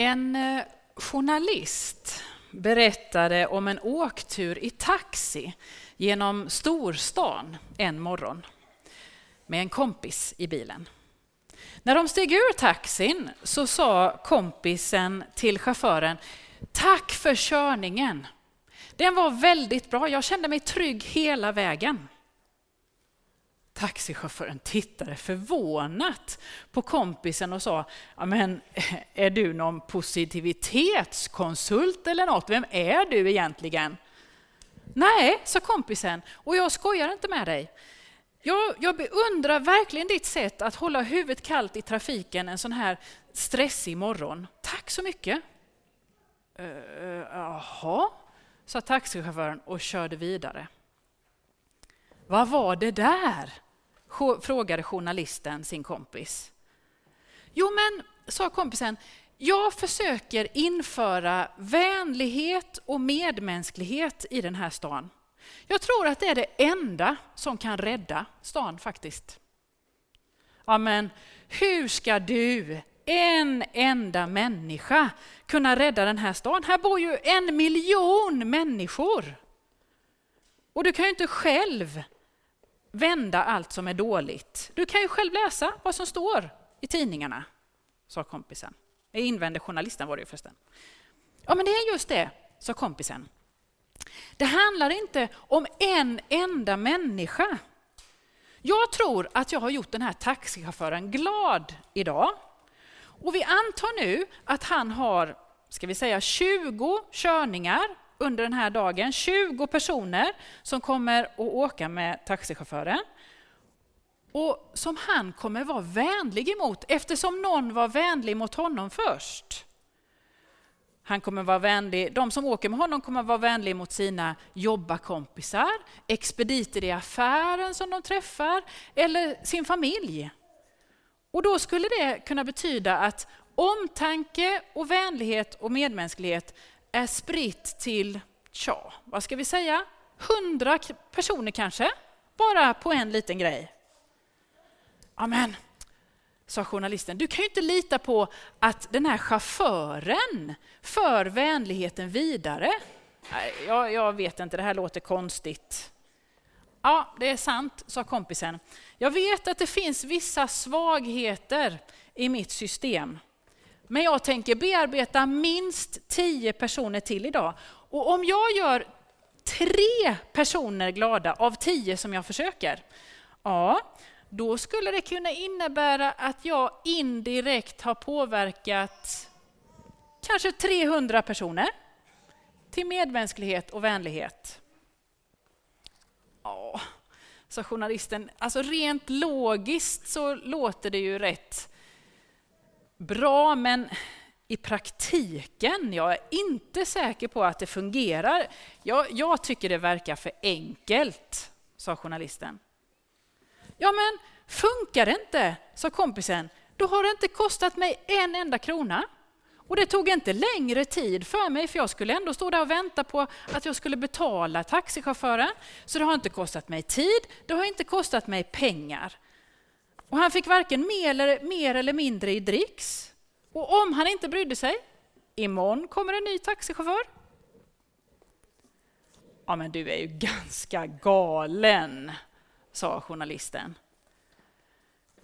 En eh, journalist berättade om en åktur i taxi genom storstan en morgon med en kompis i bilen. När de steg ur taxin så sa kompisen till chauffören Tack för körningen. Den var väldigt bra. Jag kände mig trygg hela vägen. Taxichauffören tittade förvånat på kompisen och sa, men eh, är du någon positivitetskonsult eller något? Vem är du egentligen? Nej, sa kompisen, och jag skojar inte med dig. Jag, jag beundrar verkligen ditt sätt att hålla huvudet kallt i trafiken en sån här stressig morgon. Tack så mycket. Uh, jaha, sa taxichauffören och körde vidare. Vad var det där? Frågade journalisten sin kompis. Jo men, sa kompisen, jag försöker införa vänlighet och medmänsklighet i den här stan. Jag tror att det är det enda som kan rädda stan faktiskt. Ja, men hur ska du, en enda människa, kunna rädda den här stan? Här bor ju en miljon människor. Och du kan ju inte själv vända allt som är dåligt. Du kan ju själv läsa vad som står i tidningarna, sa kompisen. Invände journalisten var det ju förresten. Ja, men det är just det, sa kompisen. Det handlar inte om en enda människa. Jag tror att jag har gjort den här taxichauffören glad idag. Och vi antar nu att han har, ska vi säga 20 körningar under den här dagen. 20 personer som kommer att åka med taxichauffören. Och som han kommer vara vänlig emot eftersom någon var vänlig mot honom först. Han kommer vara vänlig, de som åker med honom kommer vara vänliga mot sina jobbarkompisar, expediter i affären som de träffar eller sin familj. Och då skulle det kunna betyda att omtanke och vänlighet och medmänsklighet är spritt till, tja, vad ska vi säga, hundra personer kanske, bara på en liten grej. Amen sa journalisten, du kan ju inte lita på att den här chauffören för vänligheten vidare. Nej, jag, jag vet inte, det här låter konstigt. Ja, det är sant, sa kompisen. Jag vet att det finns vissa svagheter i mitt system. Men jag tänker bearbeta minst tio personer till idag. Och om jag gör tre personer glada av tio som jag försöker, ja, då skulle det kunna innebära att jag indirekt har påverkat kanske 300 personer till medmänsklighet och vänlighet. Ja, sa journalisten, alltså rent logiskt så låter det ju rätt bra, men i praktiken, jag är inte säker på att det fungerar. Jag, jag tycker det verkar för enkelt, sa journalisten. Ja men funkar det inte, sa kompisen, då har det inte kostat mig en enda krona. Och det tog inte längre tid för mig, för jag skulle ändå stå där och vänta på att jag skulle betala taxichauffören. Så det har inte kostat mig tid, det har inte kostat mig pengar. Och han fick varken mer eller, mer eller mindre i dricks. Och om han inte brydde sig, imorgon kommer en ny taxichaufför. Ja men du är ju ganska galen, sa journalisten.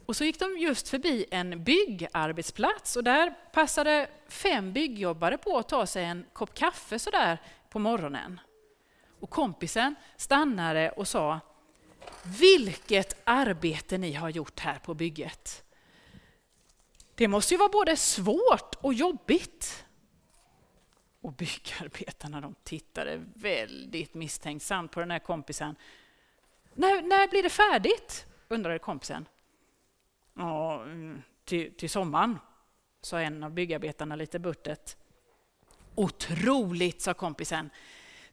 Och så gick de just förbi en byggarbetsplats och där passade fem byggjobbare på att ta sig en kopp kaffe sådär på morgonen. Och kompisen stannade och sa vilket arbete ni har gjort här på bygget. Det måste ju vara både svårt och jobbigt. Och byggarbetarna de tittade väldigt misstänksamt på den här kompisen. När, när blir det färdigt? undrade kompisen. Ja, mm, till, till sommaren, sa en av byggarbetarna lite buttet. Otroligt, sa kompisen.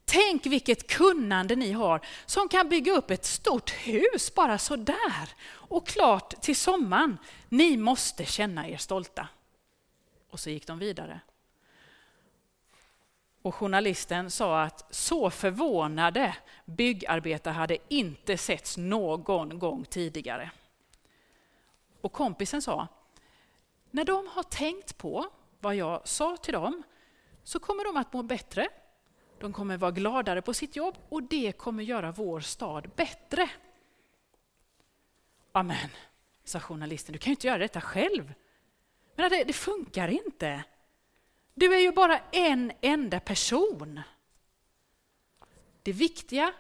Tänk vilket kunnande ni har som kan bygga upp ett stort hus bara sådär och klart till sommaren. Ni måste känna er stolta. Och så gick de vidare. Och journalisten sa att så förvånade byggarbetare hade inte setts någon gång tidigare. Och kompisen sa, när de har tänkt på vad jag sa till dem så kommer de att må bättre. De kommer vara gladare på sitt jobb och det kommer göra vår stad bättre. Amen, sa journalisten. Du kan ju inte göra detta själv. Men det, det funkar inte. Du är ju bara en enda person. Det viktiga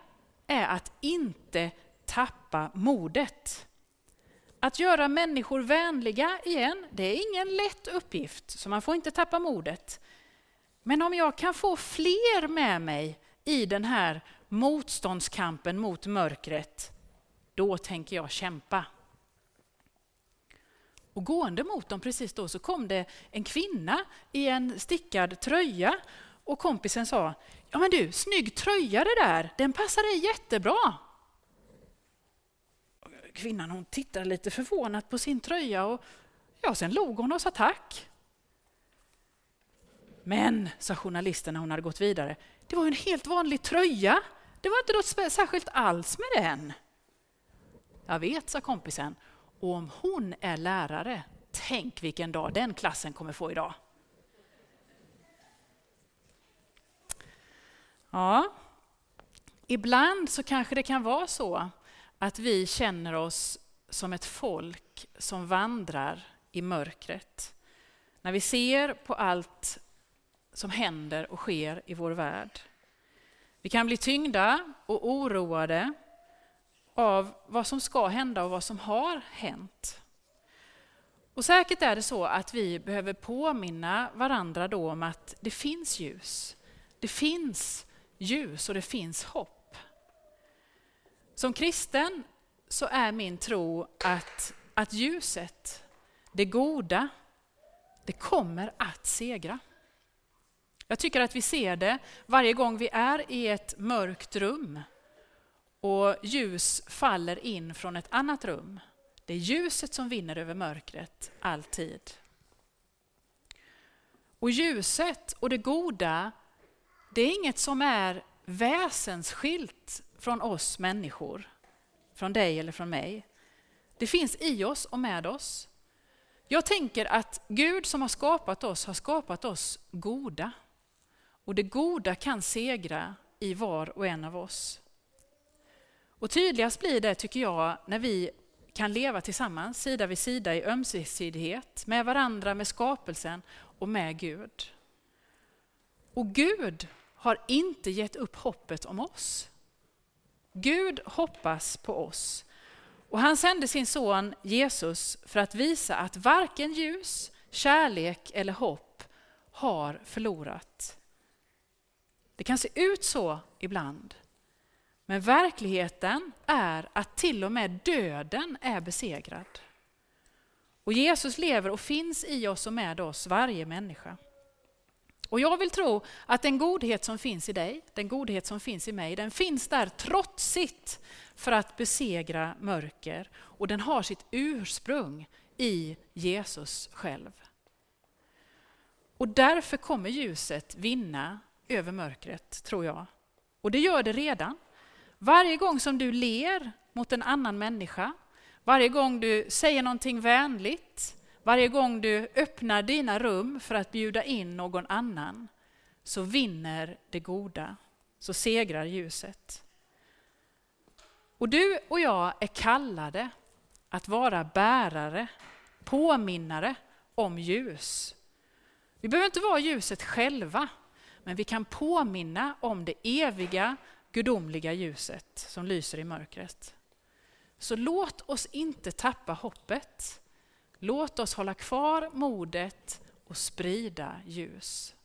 är att inte tappa modet. Att göra människor vänliga igen, det är ingen lätt uppgift, så man får inte tappa modet. Men om jag kan få fler med mig i den här motståndskampen mot mörkret, då tänker jag kämpa. Och gående mot dem precis då så kom det en kvinna i en stickad tröja och kompisen sa, ja men du, snygg tröja det där, den passar dig jättebra. Kvinnan hon tittade lite förvånat på sin tröja och ja, sen log hon och sa tack. Men, sa journalisten när hon hade gått vidare, det var en helt vanlig tröja. Det var inte något särskilt alls med den. Jag vet, sa kompisen. Och om hon är lärare, tänk vilken dag den klassen kommer få idag. Ja, ibland så kanske det kan vara så att vi känner oss som ett folk som vandrar i mörkret. När vi ser på allt som händer och sker i vår värld. Vi kan bli tyngda och oroade av vad som ska hända och vad som har hänt. Och säkert är det så att vi behöver påminna varandra då om att det finns ljus. Det finns ljus och det finns hopp. Som kristen så är min tro att, att ljuset, det goda, det kommer att segra. Jag tycker att vi ser det varje gång vi är i ett mörkt rum och ljus faller in från ett annat rum. Det är ljuset som vinner över mörkret, alltid. Och ljuset och det goda, det är inget som är väsensskilt från oss människor, från dig eller från mig. Det finns i oss och med oss. Jag tänker att Gud som har skapat oss har skapat oss goda. Och det goda kan segra i var och en av oss. Och tydligast blir det, tycker jag, när vi kan leva tillsammans, sida vid sida i ömsesidighet, med varandra, med skapelsen och med Gud. Och Gud har inte gett upp hoppet om oss. Gud hoppas på oss. Och han sände sin son Jesus för att visa att varken ljus, kärlek eller hopp har förlorat. Det kan se ut så ibland. Men verkligheten är att till och med döden är besegrad. Och Jesus lever och finns i oss och med oss, varje människa. Och jag vill tro att den godhet som finns i dig, den godhet som finns i mig, den finns där trotsigt för att besegra mörker. Och den har sitt ursprung i Jesus själv. Och därför kommer ljuset vinna över mörkret, tror jag. Och det gör det redan. Varje gång som du ler mot en annan människa, varje gång du säger någonting vänligt, varje gång du öppnar dina rum för att bjuda in någon annan, så vinner det goda, så segrar ljuset. Och du och jag är kallade att vara bärare, påminnare om ljus. Vi behöver inte vara ljuset själva, men vi kan påminna om det eviga, gudomliga ljuset som lyser i mörkret. Så låt oss inte tappa hoppet. Låt oss hålla kvar modet och sprida ljus.